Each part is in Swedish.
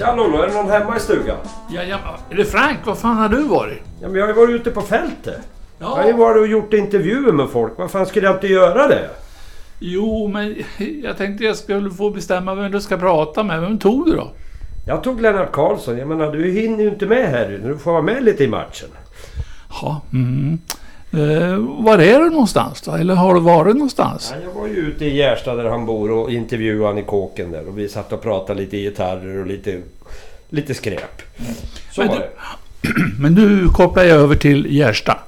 Tja Lollo, är det någon hemma i stugan? Ja, ja, är det Frank? Var fan har du varit? Ja, men jag har ju varit ute på fältet. Jag har ju Ja, varit och gjort intervjuer med folk. Vad fan skulle jag inte göra det? jo, men jag tänkte jag skulle få bestämma vem du ska prata med. Vem tog du då? Jag tog Lennart Karlsson. Jag menar, du hinner ju inte med här. Du får vara med lite i matchen. Ja, mm. Eh, var är du någonstans då? Eller har du varit någonstans? Ja, jag var ju ute i Gärsta där han bor och intervjuade han i kåken där. Och vi satt och pratade lite gitarrer och lite, lite skräp. Så Men var det. Men nu kopplar jag över till Gärsta.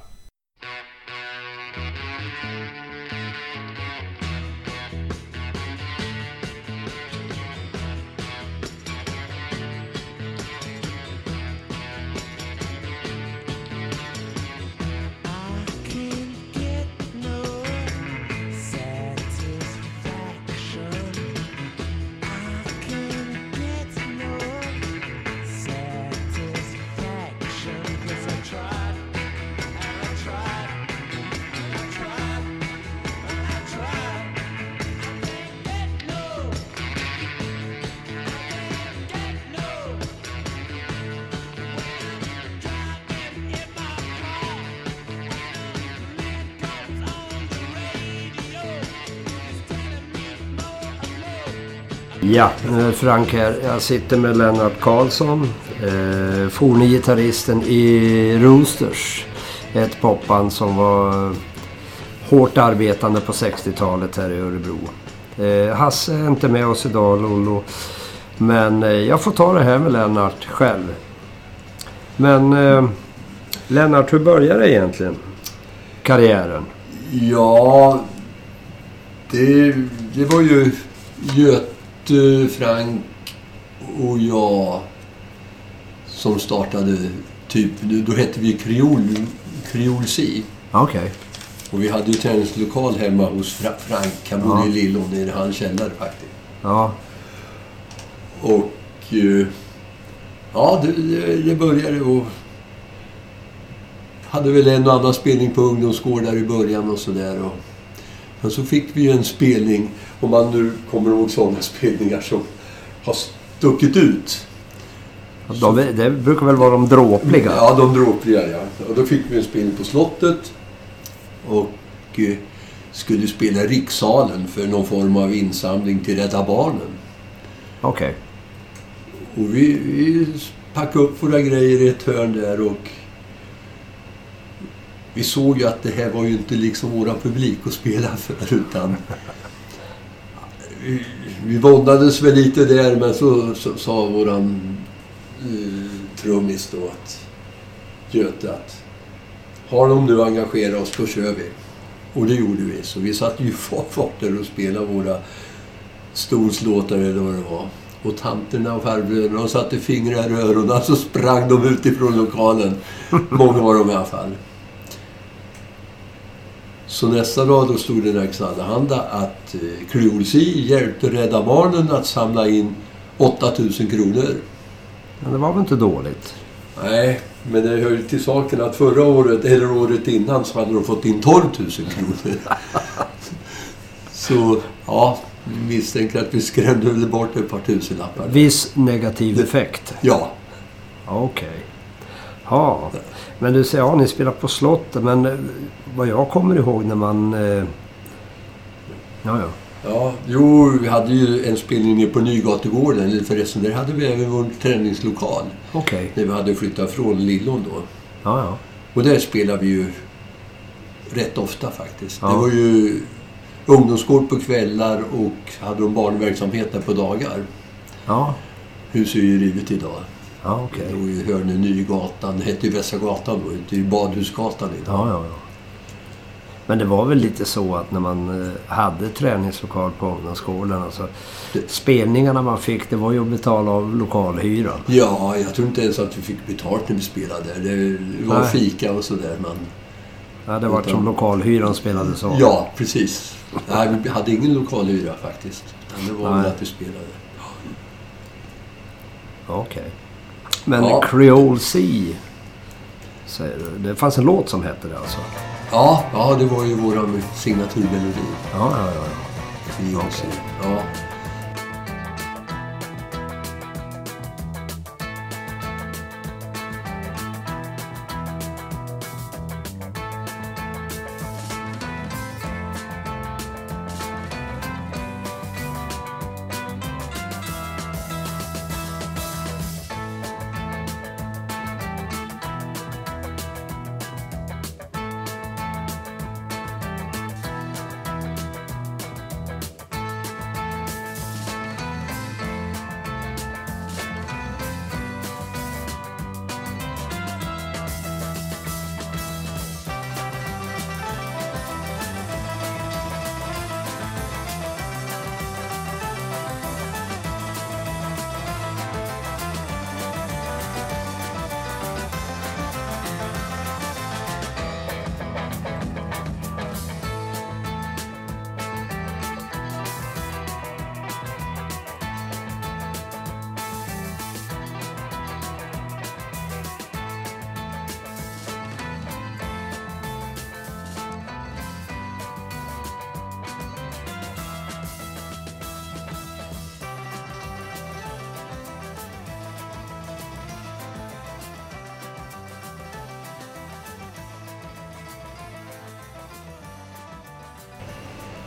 Ja, nu är Frank här. Jag sitter med Lennart Karlsson. Eh, forne gitarristen i Roosters. Ett popband som var hårt arbetande på 60-talet här i Örebro. Eh, Hasse är inte med oss idag, Lollo. Men eh, jag får ta det här med Lennart själv. Men eh, Lennart, hur började egentligen? Karriären? Ja, det, det var ju Göte, Frank och jag som startade typ, då hette vi Kreol C. Okej. Och vi hade ju träningslokal hemma hos Fra, Frank. Han bodde Ja. i Lillån, i hans källare faktiskt. Ja. Och eh, ja, det, det, det började och hade väl en och annan spelning på ungdomsgårdar i början och sådär. Och, men så fick vi en spelning, om man nu kommer ihåg sådana spelningar som har stuckit ut. De, det brukar väl vara de dråpliga? Ja, de dråpliga ja. Och då fick vi en spelning på slottet. Och eh, skulle spela i rikssalen för någon form av insamling till Rädda Barnen. Okej. Och vi, vi packade upp våra grejer i ett hörn där och vi såg ju att det här var ju inte liksom våran publik att spela för utan vi, vi våndades väl lite där men så, så sa våran uh, trummis då att Göte att har de nu engagerat oss då kör vi. Och det gjorde vi. Så vi satt ju fart där och spelade våra storslåtar eller vad det var. Och tanterna och farbröderna de satte fingrar i öronen så sprang de ut ifrån lokalen. Många var de i alla fall. Så nästa dag då stod det i Nerikes Allehanda att eh, Kreolsi hjälpte Rädda Barnen att samla in 8000 kronor. Men det var väl inte dåligt? Nej, men det hör ju till saken att förra året, eller året innan, så hade de fått in 12 000 kronor. så, ja, misstänker att vi skrämde bort ett par tusenlappar. Viss negativ effekt? Ja, Okej. Ja. Men du säger, ja ni spelar på slottet. Men eh, vad jag kommer ihåg när man... Eh... Ja, ja. ja, jo, vi hade ju en spelning nere på Nygategården. Eller förresten, där hade vi även vår träningslokal. Okej. När vi hade flyttat från Lillån då. Ja, ja. Och där spelade vi ju rätt ofta faktiskt. Ja. Det var ju ungdomsgård på kvällar och hade de barnverksamhet där på dagar. Ja, Huset är ju rivet idag. Ja okej. Det låg ju i hörnet Nygatan. Det hette ju Västra gatan då. Det är ju Badhusgatan idag. Ja, ja, ja. Men det var väl lite så att när man eh, hade träningslokal på ungdomsgården. Alltså, spelningarna man fick, det var ju att betala av lokalhyran. Ja, jag tror inte ens att vi fick betalt när vi spelade där. Det var Nej. fika och sådär. Men... Ja, det var som lokalhyran spelades av. Ja, precis. Nej, vi hade ingen lokalhyra faktiskt. Men det var Nej. väl att vi spelade. Okej. Men Ja. Creole Sea, säger du. Det fanns en låt som hette det alltså? Ja, ja det var ju vår signaturmelodi. Ja, ja, ja. Vi också. Ja.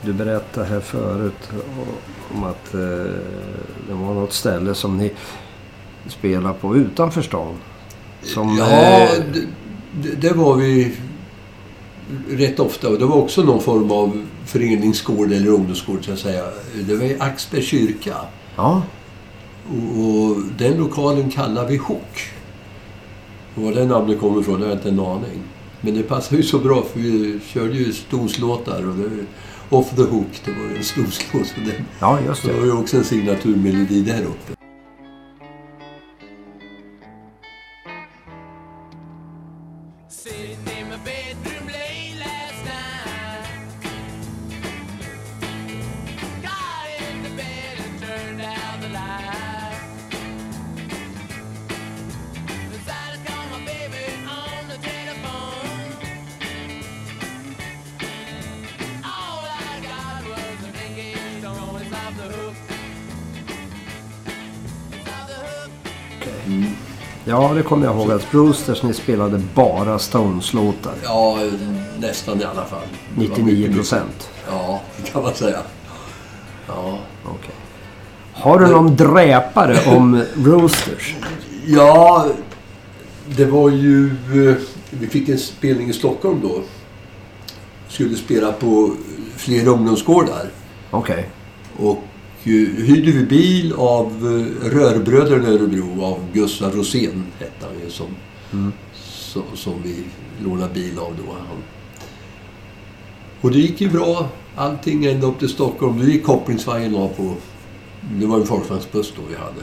Du berättade här förut om att eh, det var något ställe som ni spelar på utanför stan. Som, ja, eh, det, det, det var vi rätt ofta. Det var också någon form av föreningsgård eller ungdomsgård så att säga. Det var i Axbergs kyrka. ja, Och, och den lokalen kallar vi Hook. Och var det namnet kommer ifrån har jag inte en aning. Men det passar ju så bra för vi körde ju stoslåtar och det, Off the Hook, det var ju en det, ja, just det var det. ju också en signaturmelodi där uppe. Sitting in my bedroom late Ja, det kommer jag ihåg att Brewsters ni spelade bara Stones-låtar. Ja, nästan i alla fall. Det var 99 mycket procent. Ja, det kan man säga. Ja, Okej. Har du någon dräpare om Roosters? ja det var ju... eh, Vi fick en spelning i Stockholm då. Skulle spela på flera ungdomsgårdar. Okej. Och hyrde vi bil av eh, Rörbröderna i Örebro, av Gustav Rosén hette han ju, som, som, som vi lånade bil av då. Han. Och det gick ju bra, allting ända upp till Stockholm. Då gick kopplingsvagnen av på... Det var en folkvagnsbuss då vi hade.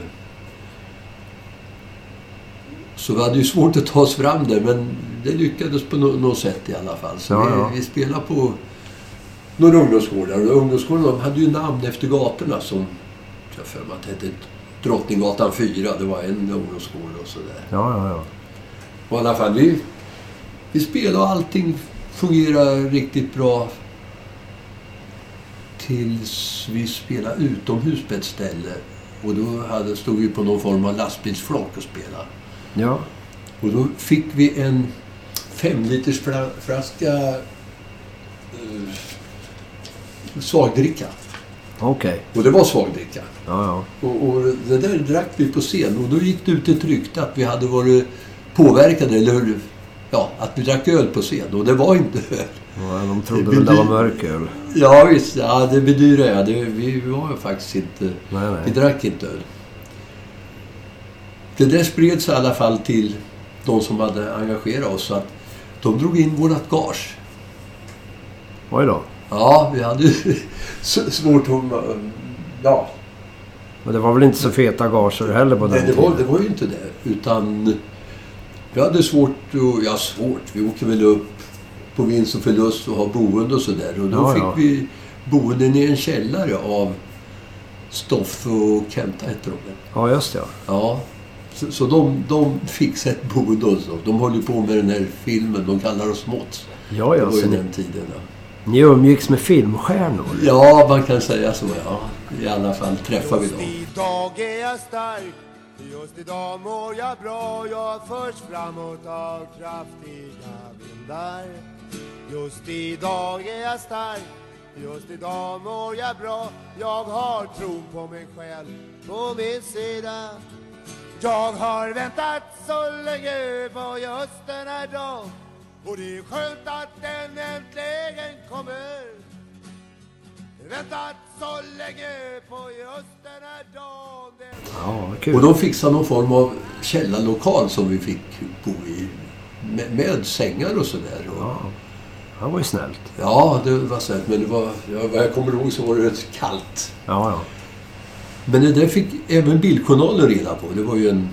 Så vi hade ju svårt att ta oss fram där, men det lyckades på något sätt i alla fall. Så Ja, vi, ja. vi spelade på några ungdomsgårdar. Och ungdomsgårdarna de hade ju namn efter gatorna som... Jag för mig att hette Drottninggatan 4. Det var en ungdomsgård och sådär. Ja, ja, ja. Och i alla fall, vi, vi spelade och allting fungerade riktigt bra. Tills vi spelade utomhus på ett ställe. Och då hade, stod vi på någon form av lastbilsflak och spelade. Ja, Och då fick vi en femliters fla- flaska uh, svagdricka. okej. Och det var svagdricka. Ja, ja. Och, och det där drack vi på scen. Och då gick det ut ett rykte att vi hade varit påverkade. Eller ja, att vi drack öl på scen. Och det var inte öl. ja de trodde väl det var blir- mörköl. Ja visst, ja, det bedyrar jag. Det, vi var ju faktiskt inte... Nej, Vi nej. drack inte öl. Det där spreds i alla fall till de som hade engagerat oss. Så att de drog in vårat gage. Oj då. Ja, vi hade ju svårt att... Ja, Men det var väl inte så feta gager heller på den Nej, det var, det var ju inte det. Utan vi hade svårt att... Ja, svårt. Vi åker väl upp på vinst och förlust och har boende och sådär. Och då Ja, fick ja. vi boenden i en källare av Stoffe och Kenta hette de. Ja, just det. Ja. Ja. Så, så de, de fick ett boende hos oss. De höll ju på med den här filmen. De kallar oss Måtts. Ja, Det ja. var ju Så den tiden. Ja. Ni umgicks med filmstjärnor? ja, man kan säga så. Ja. I alla fall träffade vi Just dem. idag är jag stark Just idag mår jag bra Jag förs framåt av kraftiga vindar Just idag är jag stark Just idag mår jag bra Jag har tron på mig själv på min sida Jag har väntat så länge på just den här dagen Och det är skönt att den äntligen kommer Väntat så länge på just den här dagen Den Ja, kul. Och de fixade någon form av källarlokal som vi fick bo i. Med, med sängar och sådär. Och, Ja. Det var ju snällt. ja, det var snällt. Men det var, ja, vad jag kommer ihåg så var det rätt kallt. Ja, ja. Men det där fick även Bildjournalen reda på. Det var ju en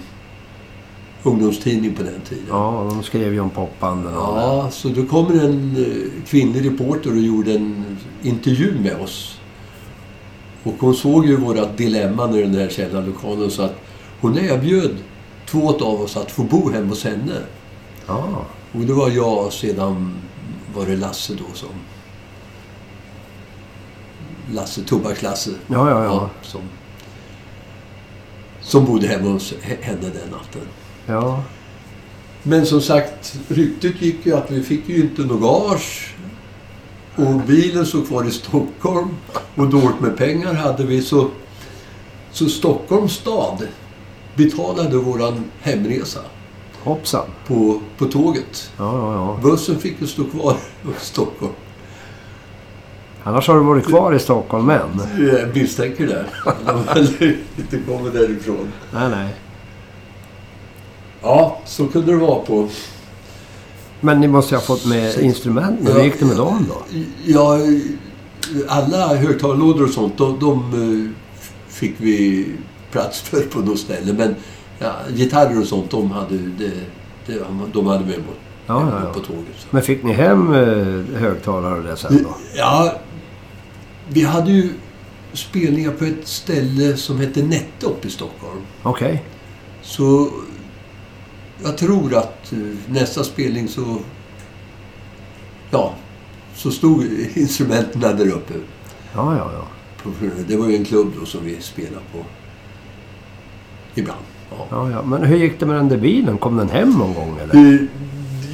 ungdomstidning på den tiden. Ja, de skrev ju om popbanden. Ja, så då kommer en eh, kvinnlig reporter och gjorde en intervju med oss. Och hon såg ju våra dilemman i den här källarlokalen så att hon erbjöd två av oss att få bo hemma hos henne. Ja, Och det var jag och sedan var det Lasse då som... Lasse, Tobaks-Lasse. ja, ja. ja. som, som bodde hemma hos he- henne den natten. Ja. Men som sagt, ryktet gick ju att vi fick ju inte något gage. Och bilen stod kvar i Stockholm. Och dåligt med pengar hade vi. Så, så Stockholms stad betalade våran hemresa Hoppsan. på, på tåget. Ja, ja, ja. Bussen fick ju stå kvar i Stockholm. Annars har du varit kvar i Stockholm än. Jag misstänker det. De har inte kommit därifrån. Nej, nej. Ja, så kunde det vara på... Men ni måste ju ha fått med instrumenten. Hur gick det med dem då? Ja, alla högtalarlådor och sånt, de, de eh, fick vi plats för på något ställe. Men ja, gitarrer och sånt, de hade, det, det, de hade med på, Ja, ja, ja. på tåget. Så. Men fick ni hem eh, högtalare och det sen då? Ja, vi hade ju spelningar på ett ställe som hette Nette uppe i Stockholm. Okej. Så jag tror att eh, nästa spelning så... Ja, så stod instrumenten där uppe. Ja, ja, ja. Det var ju en klubb då som vi spelade på. Ibland. Ja. ja, ja. Men hur gick det med den där bilen? Kom den hem någon gång eller? Eh,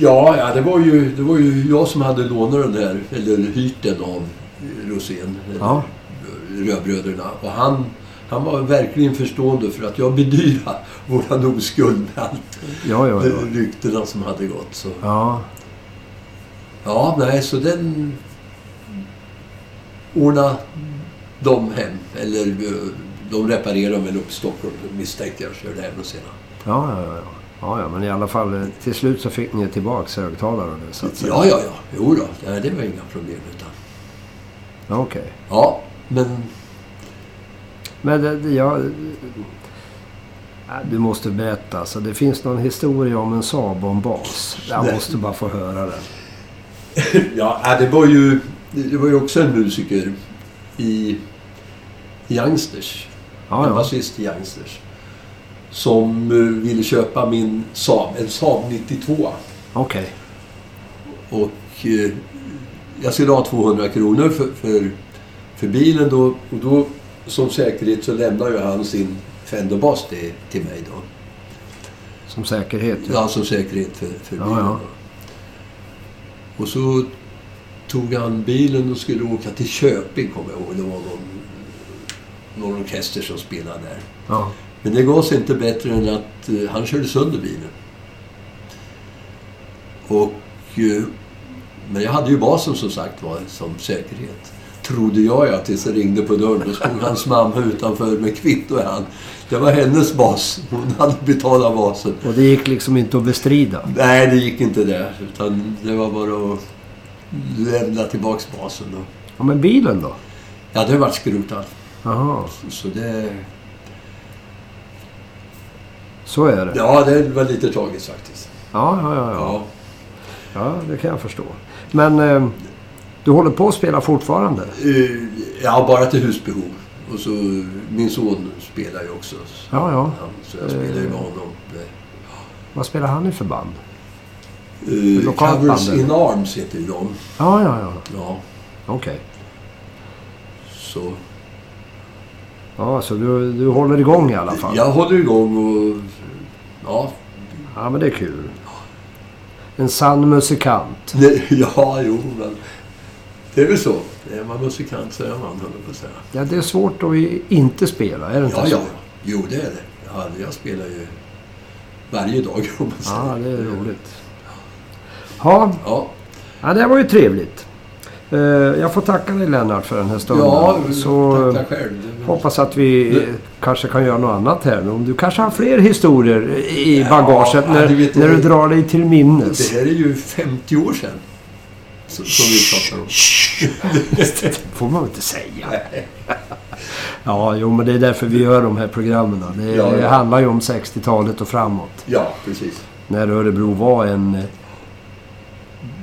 Ja, ja det, var ju, det var ju jag som hade lånat den där, eller hyrt den av Rosén, Ja. Rödbröderna. Och han, han var verkligen förstående för att jag bedyrade våran oskuld med allt Ja, ja, ja. ryktena som hade gått. Så. Ja, Ja, nej, så den ordnade de hem. Eller eh, de reparerade väl upp Stockholm misstänkte jag. Körde hem och senare. ja, ja, ja. Ja, ja, men i alla fall eh, till slut så fick ni tillbaks högtalaren så att säga. Ja, ja, ja. Jo då. Nej, det var inga problem. Utan. Ja, Okej. Ja, men Men det, det, jag... Ja, Du måste berätta. Alltså, det finns någon historia om en Saab och en bas. Jag måste bara få höra den. Ja, äh, det var ju, det var ju också en musiker i Youngsters. Ja, en ja. basist i Youngsters. Som eh, ville köpa min Saab, en Saab 92. Okej. Och eh, jag skulle ha 200 kronor för, för, för bilen då. Och då som säkerhet så lämnar ju han sin Fender-bas till, till mig då. Som säkerhet. Ja. Ja, som säkerhet för, för Ja, bilen. ja. då. Och så tog han bilen och skulle åka till Köping, kommer jag ihåg. Det var någon, någon orkester som spelade där. Ja. Men det gav sig inte bättre än att eh, han körde sönder bilen. Och... Eh, men jag hade ju basen som sagt var som säkerhet. Trodde jag ja, tills jag ringde på dörren. Då stod hans mamma utanför med kvitto i hand. Det var hennes bas. Hon hade betalat basen. Och det gick liksom inte att bestrida. Nej, det gick inte där. Utan det var bara att lämna tillbaks basen då. Ja, men bilen då? Ja, det vart skrotad. Jaha, Så det... så är det. Ja, det var lite tragiskt faktiskt. Ja, ja, ja. ja. Ja. ja det kan jag förstå. Men eh, du håller på att spela fortfarande? Eh, Ja, bara till husbehov. Och så min son spelar ju också. Ja, ja. Han, så jag spelar ju med honom. Vad spelar han i för band? Uh, Covers in Arms heter ju de. Ja, ja, ja. Ja, Okej. så Ja, så du, du håller igång i alla fall? jag håller igång och... Ja, Ja, men det är kul. En sann musikant. ja jo, men... Det är väl så. Är man musikant så är man, höll på att säga. Ja, det är svårt att inte spela, är det inte Ja, så? ja. Jo, det är det. Ja, jag spelar ju varje dag om man säger. Ja, det är roligt. Ja, Ja, ja det var ju trevligt. Eh, Jag får tacka dig Lennart för den här stunden. ja så tackar själv. Hoppas att vi eh, kanske kan göra något annat här. Du kanske har fler historier i bagaget ja, när, du när du drar dig till minnes. Det här är ju 50 år sedan. Som, vi pratar om. Det får man inte säga. Ja, jo, men det är därför vi gör de här programmen. Det, Ja, det ja. handlar ju om 60-talet och framåt. Ja, precis. När Örebro var en... eh,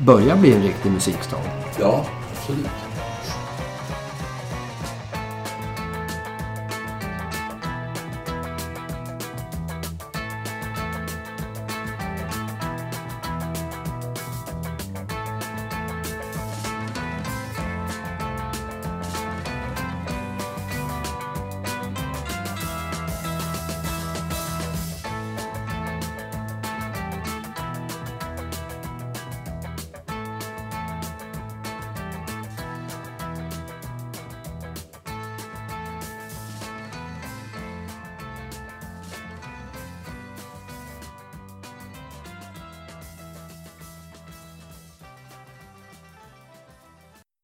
Börjar bli en riktig musikstad. Ja, absolut.